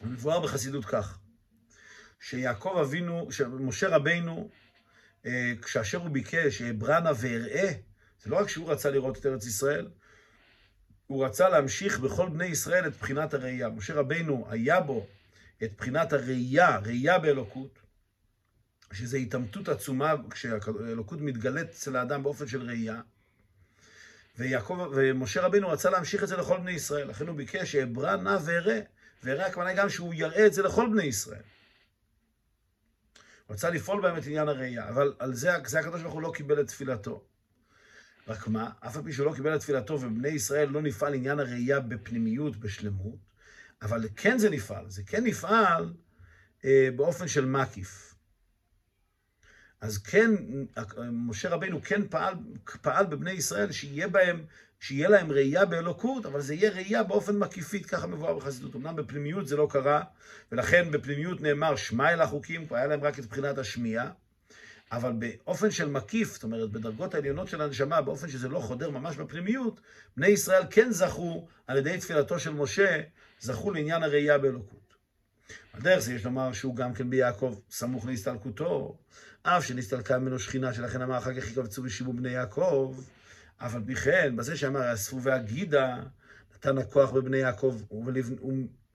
מבואר בחסידות כך, שיעקב אבינו, שמשה רבינו, אה, כאשר הוא ביקש אברנה ואראה, זה לא רק שהוא רצה לראות את ארץ ישראל, הוא רצה להמשיך בכל בני ישראל את בחינת הראייה. משה רבינו היה בו את בחינת הראייה, ראייה באלוקות, שזו התעמתות עצומה כשהאלוקות מתגלית אצל האדם באופן של ראייה. ויעקב, ומשה רבינו רצה להמשיך את זה לכל בני ישראל, לכן הוא ביקש שאברא נא ואראה, ואראה הכוונה גם שהוא יראה את זה לכל בני ישראל. רצה לפעול בהם את עניין הראייה, אבל על זה, זה הקדוש ברוך הוא לא קיבל את תפילתו. רק מה, אף על פי שהוא לא קיבל את תפילתו ובני ישראל לא נפעל עניין הראייה בפנימיות, בשלמות, אבל כן זה נפעל, זה כן נפעל אה, באופן של מקיף. אז כן, משה רבינו כן פעל, פעל בבני ישראל שיהיה בהם, שיהיה להם ראייה באלוקות, אבל זה יהיה ראייה באופן מקיפית, ככה מבואר בחסידות. אמנם בפנימיות זה לא קרה, ולכן בפנימיות נאמר שמע אל החוקים, היה להם רק את בחינת השמיעה, אבל באופן של מקיף, זאת אומרת, בדרגות העליונות של הנשמה, באופן שזה לא חודר ממש בפנימיות, בני ישראל כן זכו, על ידי תפילתו של משה, זכו לעניין הראייה באלוקות. על דרך זה יש לומר שהוא גם כן ביעקב סמוך להסתלקותו, אף שנסתלקה ממנו שכינה, שלכן אמר אחר כך יקבצו ושיבו בני יעקב, אף על פי כן, בזה שאמר אספו והגידה, נתן הכוח בבני יעקב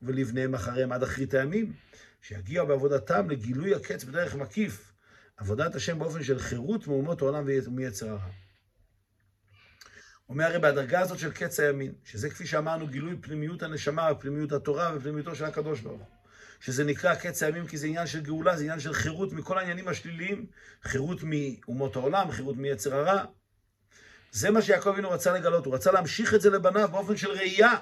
ולבניהם אחריהם עד אחרית הימים, שיגיעו בעבודתם לגילוי הקץ בדרך מקיף, עבודת השם באופן של חירות מאומות העולם ומיצר הרע. אומר הרי בהדרגה הזאת של קץ הימין, שזה כפי שאמרנו גילוי פנימיות הנשמה, פנימיות התורה ופנימיותו של הקדוש ברוך הוא. שזה נקרא קץ הימים כי זה עניין של גאולה, זה עניין של חירות מכל העניינים השליליים, חירות מאומות העולם, חירות מיצר הרע. זה מה שיעקב אבינו רצה לגלות, הוא רצה להמשיך את זה לבניו באופן של ראייה.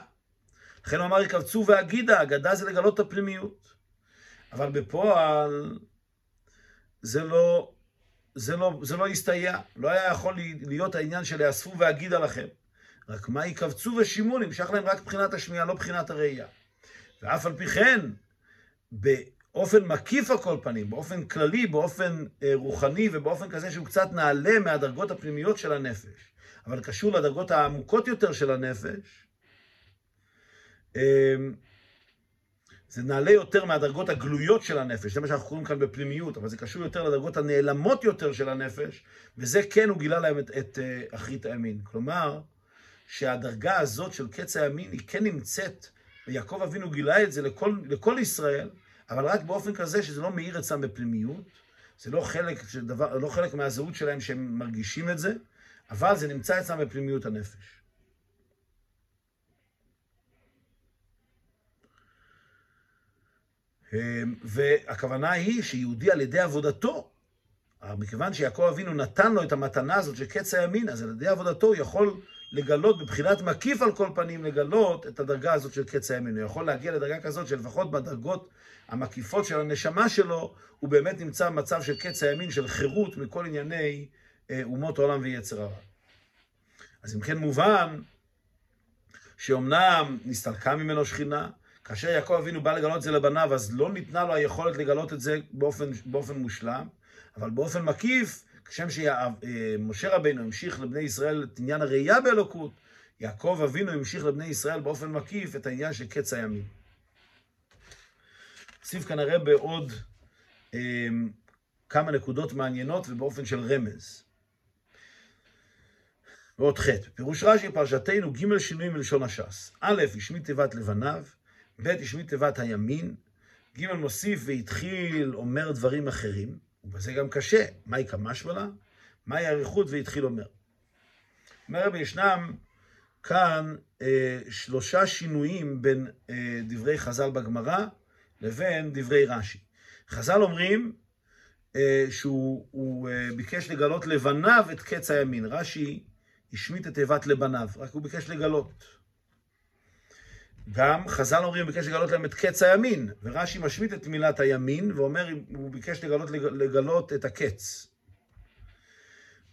לכן הוא אמר, יקבצו והגידה, אגדה זה לגלות את הפנימיות. אבל בפועל, זה לא, זה לא, זה לא הסתייע. לא היה יכול להיות העניין של יאספו והגידה לכם. רק מה יקבצו ושימו, נמשך להם רק מבחינת השמיעה, לא מבחינת הראייה. ואף על פי כן, באופן מקיף על כל פנים, באופן כללי, באופן אה, רוחני ובאופן כזה שהוא קצת נעלה מהדרגות הפנימיות של הנפש, אבל קשור לדרגות העמוקות יותר של הנפש, אה, זה נעלה יותר מהדרגות הגלויות של הנפש, זה מה שאנחנו קוראים כאן בפנימיות, אבל זה קשור יותר לדרגות הנעלמות יותר של הנפש, וזה כן הוא גילה להם את, את uh, אחרית הימין. כלומר, שהדרגה הזאת של קץ הימין היא כן נמצאת, ויעקב אבינו גילה את זה לכל, לכל ישראל, אבל רק באופן כזה שזה לא מאיר אצלם בפנימיות, זה לא חלק, דבר, לא חלק מהזהות שלהם שהם מרגישים את זה, אבל זה נמצא אצלם בפנימיות הנפש. אמ, והכוונה היא שיהודי על ידי עבודתו, מכיוון שיעקב אבינו נתן לו את המתנה הזאת של קץ הימין, אז על ידי עבודתו הוא יכול לגלות, בבחינת מקיף על כל פנים, לגלות את הדרגה הזאת של קץ הימין. הוא יכול להגיע לדרגה כזאת שלפחות בדרגות המקיפות של הנשמה שלו, הוא באמת נמצא במצב של קץ הימין, של חירות מכל ענייני אומות העולם ויצר הרע. אז אם כן מובן שאומנם נסתלקה ממנו שכינה, כאשר יעקב אבינו בא לגלות את זה לבניו, אז לא ניתנה לו היכולת לגלות את זה באופן, באופן מושלם, אבל באופן מקיף, כשם שמשה רבינו המשיך לבני ישראל את עניין הראייה באלוקות, יעקב אבינו המשיך לבני ישראל באופן מקיף את העניין של קץ הימים. נוסיף כנראה בעוד אה, כמה נקודות מעניינות ובאופן של רמז. ועוד ח', פירוש רש"י, פרשתנו ג' שינויים מלשון הש"ס. א', השמיט תיבת לבניו, ב', השמיט תיבת הימין, ג' מוסיף והתחיל אומר דברים אחרים, ובזה גם קשה. מהי כמשמע מהי אריכות והתחיל אומר. אומר רבי, ישנם כאן אה, שלושה שינויים בין אה, דברי חז"ל בגמרא לבין דברי רש"י. חז"ל אומרים אה, שהוא אה, ביקש לגלות לבניו את קץ הימין. רש"י השמיט את תיבת לבניו, רק הוא ביקש לגלות. גם חז"ל אומרים, ביקש לגלות להם את קץ הימין, ורש"י משמיט את מילת הימין, ואומר, הוא ביקש לגלות, לגלות את הקץ.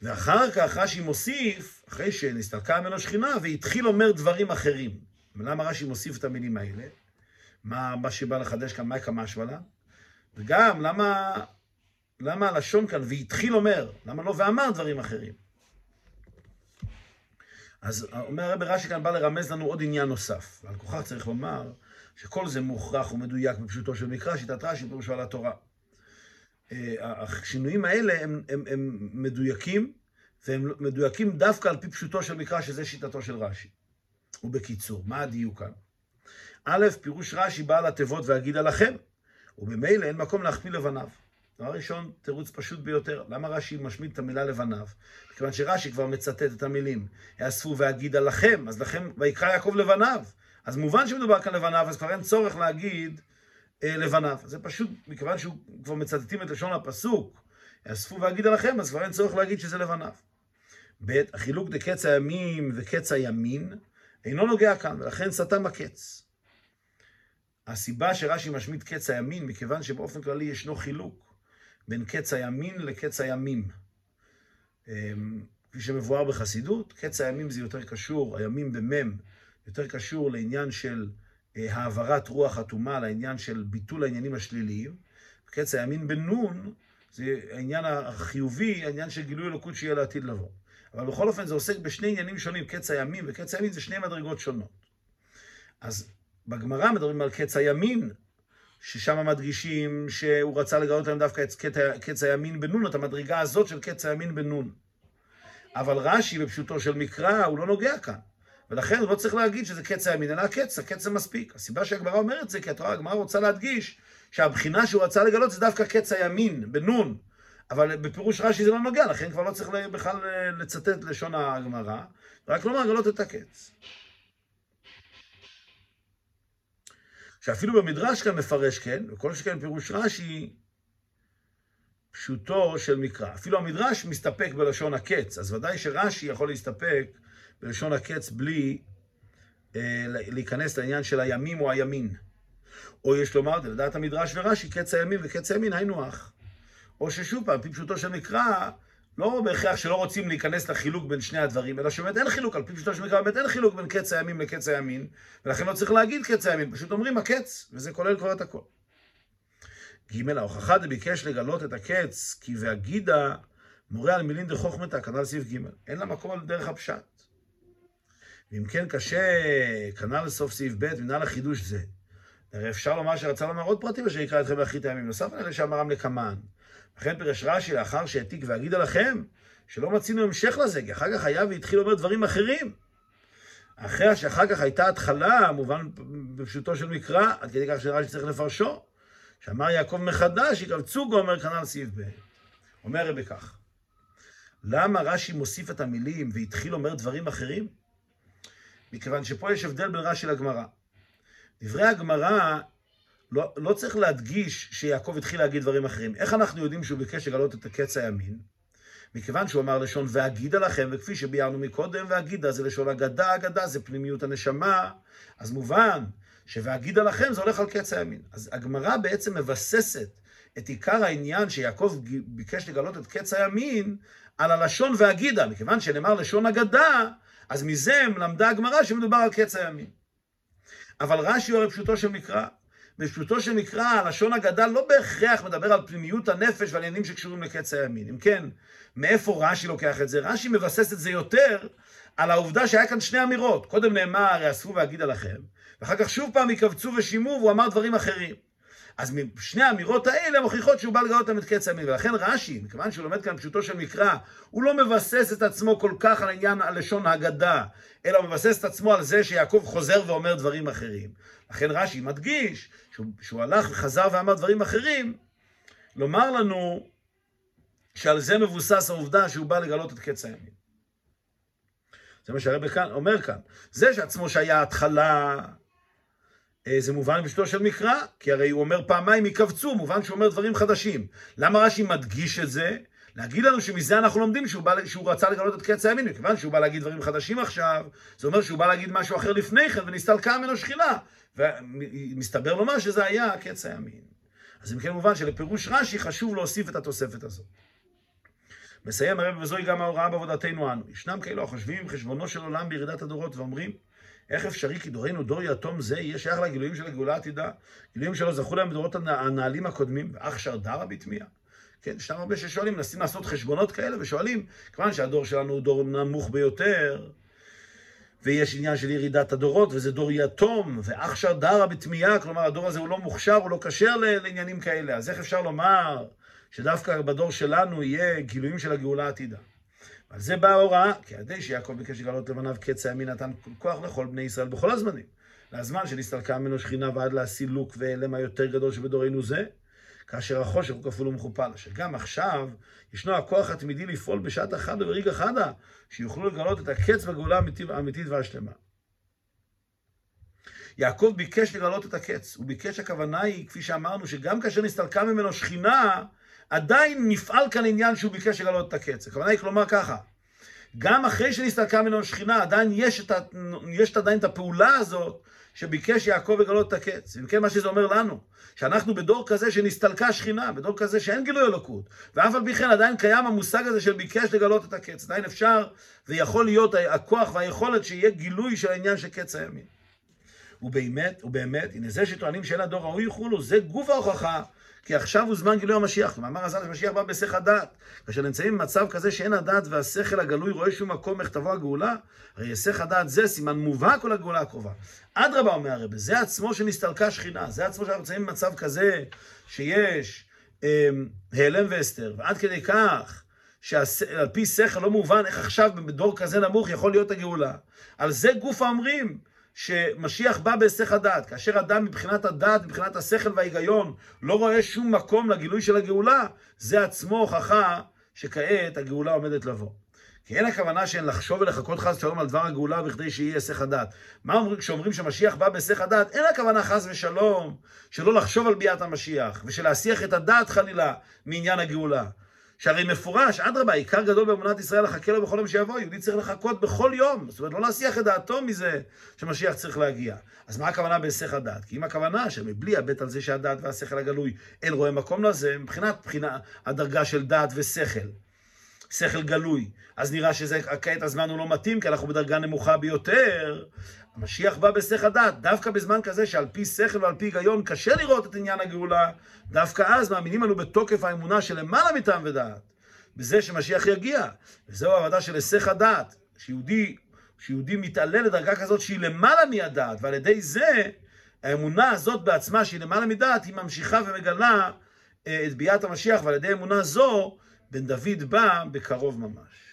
ואחר כך רש"י מוסיף, אחרי שנסתלקה ממנו שכינה, והתחיל לומר דברים אחרים. למה רש"י מוסיף את המילים האלה? מה, מה שבא לחדש כאן, מהי כמשמע לה? וגם, למה, למה הלשון כאן, והתחיל אומר, למה לא ואמר דברים אחרים? אז אומר הרב רש"י כאן בא לרמז לנו עוד עניין נוסף. ועל כוכך צריך לומר שכל זה מוכרח ומדויק בפשוטו של מקרא, שיטת רש"י פירושו על התורה. אה, השינויים האלה הם, הם, הם מדויקים, והם מדויקים דווקא על פי פשוטו של מקרא, שזה שיטתו של רש"י. ובקיצור, מה הדיוק כאן? א', פירוש רש"י בעל התיבות והגידה לכם, ובמילא אין מקום להכפיל לבניו. דבר ראשון, תירוץ פשוט ביותר. למה רש"י משמיד את המילה לבניו? מכיוון שרש"י כבר מצטט את המילים. יאספו ואגידה לכם, אז לכם, ויקרא יעקב לבניו. אז מובן שמדובר כאן לבניו, אז כבר אין צורך להגיד אה, לבניו. זה פשוט, מכיוון שהוא כבר מצטטים את לשון הפסוק, יאספו ואגידה לכם, אז כבר אין צורך להגיד שזה לבניו. ב', החילוק דקץ הימים וקץ הימין אינו נוגע כאן, ולכן סתם הקץ. הסיבה שרש"י משמיט קץ הימין, מכיוון שבאופן כללי ישנו חילוק. בין קץ הימין לקץ הימים. אמ, כפי שמבואר בחסידות, קץ הימים זה יותר קשור, הימים במם, יותר קשור לעניין של אה, העברת רוח אטומה, לעניין של ביטול העניינים השליליים. קץ הימין בנון זה העניין החיובי, העניין של גילוי אלוקות שיהיה לעתיד לבוא. אבל בכל אופן זה עוסק בשני עניינים שונים, קץ הימים וקץ הימין זה שני מדרגות שונות. אז בגמרא מדברים על קץ הימין, ששם מדגישים שהוא רצה לגלות להם דווקא את קץ, הימין בנון, את המדרגה הזאת של קץ הימין בנון. אבל רש"י, בפשוטו של מקרא, הוא לא נוגע כאן. ולכן הוא לא צריך להגיד שזה קץ הימין, אלא הקץ, הקץ זה מספיק. הסיבה שהגמרא אומרת זה, כי הגמרא רוצה להדגיש שהבחינה שהוא רצה לגלות זה דווקא קץ הימין, בנון. אבל בפירוש רש"י זה לא נוגע, לכן כבר לא צריך בכלל לצטט לשון הגמרא, רק לומר לגלות את הקץ. שאפילו במדרש כאן מפרש כן, וכל שכן פירוש רש"י פשוטו של מקרא. אפילו המדרש מסתפק בלשון הקץ, אז ודאי שרש"י יכול להסתפק בלשון הקץ בלי אה, להיכנס לעניין של הימים או הימין. או יש לומר, לדעת המדרש ורש"י, קץ הימים וקץ הימין היינו אח. או ששוב פעם, פי פשוטו של מקרא, לא בהכרח שלא רוצים להיכנס לחילוק בין שני הדברים, אלא שבאמת אין חילוק, על פי פשוטו של מקרא, באמת אין חילוק בין קץ הימים לקץ הימין, ולכן לא צריך להגיד קץ הימין, פשוט אומרים הקץ, וזה כולל כבר את הכל. ג' ההוכחה דביקש לגלות את הקץ, כי והגידה מורה על מילין דחוכמתא, כנ"ל סעיף ג', אין לה מקום על דרך הפשט. ואם כן קשה, כנ"ל לסוף סעיף ב', מנהל החידוש זה. הרי אפשר לומר שרצה לומר עוד פרטים אשר יקרא אתכם לאחרית הימים, נוסף על אלה שאמרם לקמן. לכן פירש רש"י לאחר שהעתיק והגידה לכם, שלא מצינו המשך לזה, כי אחר כך היה והתחיל לומר דברים אחרים. אחרי שאחר כך הייתה התחלה, מובן בפשוטו של מקרא, עד כדי כך שרש"י צריך לפרשו, שאמר יעקב מחדש, יקבצו גומר כנ"ל סעיף ב'. אומר רבי כך, למה רש"י מוסיף את המילים והתחיל אומר דברים אחרים? מכיוון שפה יש הבדל בין רש"י לגמרא. דברי הגמרא, לא, לא צריך להדגיש שיעקב התחיל להגיד דברים אחרים. איך אנחנו יודעים שהוא ביקש לגלות את הקץ הימין? מכיוון שהוא אמר לשון והגידה לכם, וכפי שביארנו מקודם, והגידה זה לשון אגדה, אגדה זה פנימיות הנשמה, אז מובן שוהגידה לכם זה הולך על קץ הימין. אז הגמרא בעצם מבססת את עיקר העניין שיעקב ביקש לגלות את קץ הימין על הלשון והגידה, מכיוון שנאמר לשון אגדה, אז מזה למדה הגמרא שמדובר על קץ הימין. אבל רש"י הוא הרי פשוטו של מקרא. בפשוטו של מקרא, הלשון אגדה לא בהכרח מדבר על פנימיות הנפש ועל עניינים שקשורים לקץ הימין. אם כן, מאיפה רש"י לוקח את זה? רש"י מבסס את זה יותר על העובדה שהיה כאן שני אמירות. קודם נאמר, הרי אספו ואגידה לכם, ואחר כך שוב פעם יקבצו ושימו, והוא אמר דברים אחרים. אז משני האמירות האלה מוכיחות שהוא בא לגלות להם את קץ הימין. ולכן רש"י, מכיוון שהוא לומד כאן פשוטו של מקרא, הוא לא מבסס את עצמו כל כך על עניין הלשון ההגדה, אלא הוא מבסס את עצמו על זה שיעקב חוזר ואומר דברים אחרים. לכן רש"י מדגיש שהוא, הלך וחזר ואמר דברים אחרים, לומר לנו שעל זה מבוסס העובדה שהוא בא לגלות את קץ הימין. זה מה שהרבא כאן אומר כאן. זה שעצמו שהיה התחלה, אה, זה מובן בשתו של מקרא, כי הרי הוא אומר פעמיים יקבצו, מובן שהוא אומר דברים חדשים. למה רש"י מדגיש את זה? להגיד לנו שמזה אנחנו לומדים שהוא, בא, שהוא רצה לגלות את קץ הימין, מכיוון שהוא בא להגיד דברים חדשים עכשיו, זה אומר שהוא בא להגיד משהו אחר לפני כן, ונסתלקה ממנו שכינה. ומסתבר לומר שזה היה קץ הימין. אז אם כן מובן שלפירוש רש"י חשוב להוסיף את התוספת הזאת. מסיים הרב וזוהי גם ההוראה בעבודתנו אנו. ישנם כאלו החושבים עם חשבונו של עולם בירידת הדורות ואומרים איך אפשרי כי דורנו דור יתום זה יהיה שייך לגילויים של הגאולה העתידה? גילויים שלא זכו להם בדורות הנעלים הקודמים, ואח שרדרה בתמיהה. כן, ישנם הרבה ששואלים, מנסים לעשות חשבונות כאלה ושואלים, כיוון שהדור שלנו הוא דור נמוך ביותר, ויש עניין של ירידת הדורות, וזה דור יתום, ואח שרדרה בתמיהה, כלומר הדור הזה הוא לא מוכשר, הוא לא כשר לעניינים כאלה, אז איך אפשר לומר שדווקא בדור שלנו יהיה גילויים של הגאולה העתידה? על זה באה ההוראה, כי עדי שיעקב ביקש לגלות לבניו קץ הימין נתן כוח לכל בני ישראל בכל הזמנים. לזמן שנסתלקה ממנו שכינה ועד לוק והלם היותר גדול שבדורנו זה, כאשר החושך הוא כפול ומכופל, שגם עכשיו ישנו הכוח התמידי לפעול בשעת אחת וברגע חדה, שיוכלו לגלות את הקץ בגאולה האמיתית והשלמה. יעקב ביקש לגלות את הקץ, הוא ביקש, הכוונה היא, כפי שאמרנו, שגם כאשר נסתלקה ממנו שכינה, עדיין נפעל כאן עניין שהוא ביקש לגלות את הקץ. הכוונה היא כלומר ככה, גם אחרי שנסתלקה ממנו שכינה, עדיין יש, את, יש עדיין את הפעולה הזאת שביקש יעקב לגלות את הקץ. אם כן, מה שזה אומר לנו, שאנחנו בדור כזה שנסתלקה שכינה, בדור כזה שאין גילוי אלוקות, ואף על פי כן עדיין קיים המושג הזה של ביקש לגלות את הקץ. עדיין אפשר ויכול להיות הכוח והיכולת שיהיה גילוי של העניין של קץ הימין. ובאמת, ובאמת, הנה זה שטוענים שאין הדור ראוי יוכלו, זה גוף ההוכחה כי עכשיו הוא זמן גילוי המשיח. כלומר, הזל שמשיח בא בהיסח הדעת. כאשר נמצאים במצב כזה שאין הדעת והשכל הגלוי רואה שום מקום איך תבוא הגאולה, הרי היסח הדעת זה סימן מובהק כל הגאולה הקרובה. אדרבה אומר הרב, זה עצמו שנסתלקה שכינה, זה עצמו שאנחנו נמצאים במצב כזה שיש אה, העלם ואסתר, ועד כדי כך שעל פי שכל לא מובן איך עכשיו בדור כזה נמוך יכול להיות הגאולה. על זה גוף האומרים. שמשיח בא בהיסח הדעת. כאשר אדם מבחינת הדעת, מבחינת השכל וההיגיון, לא רואה שום מקום לגילוי של הגאולה, זה עצמו הוכחה שכעת הגאולה עומדת לבוא. כי אין הכוונה שאין לחשוב ולחכות חס ושלום על דבר הגאולה בכדי שיהיה היסח הדעת. מה אומרים כשאומרים שמשיח בא בהיסח הדעת? אין הכוונה חס ושלום שלא לחשוב על ביאת המשיח ושלהסיח את הדעת חלילה מעניין הגאולה. שהרי מפורש, אדרבה, עיקר גדול באמונת ישראל לחכה לו בכל יום שיבוא, יהודי צריך לחכות בכל יום, זאת אומרת לא להסיח את דעתו מזה שמשיח צריך להגיע. אז מה הכוונה בהיסח הדעת? כי אם הכוונה שמבלי הבט על זה שהדעת והשכל הגלוי אין רואה מקום לזה, מבחינת בחינה, הדרגה של דעת ושכל, שכל גלוי, אז נראה שכעת הזמן הוא לא מתאים, כי אנחנו בדרגה נמוכה ביותר, המשיח בא בסך הדעת, דווקא בזמן כזה שעל פי שכל ועל פי היגיון קשה לראות את עניין הגאולה, דווקא אז מאמינים לנו בתוקף האמונה של למעלה מטעם ודעת, בזה שמשיח יגיע. וזהו העבודה של היסח הדעת, שיהודי, שיהודי מתעלה לדרגה כזאת שהיא למעלה מהדעת, ועל ידי זה, האמונה הזאת בעצמה, שהיא למעלה מדעת, היא ממשיכה ומגלה אה, את ביאת המשיח, ועל ידי אמונה זו, בן דוד בא בקרוב ממש.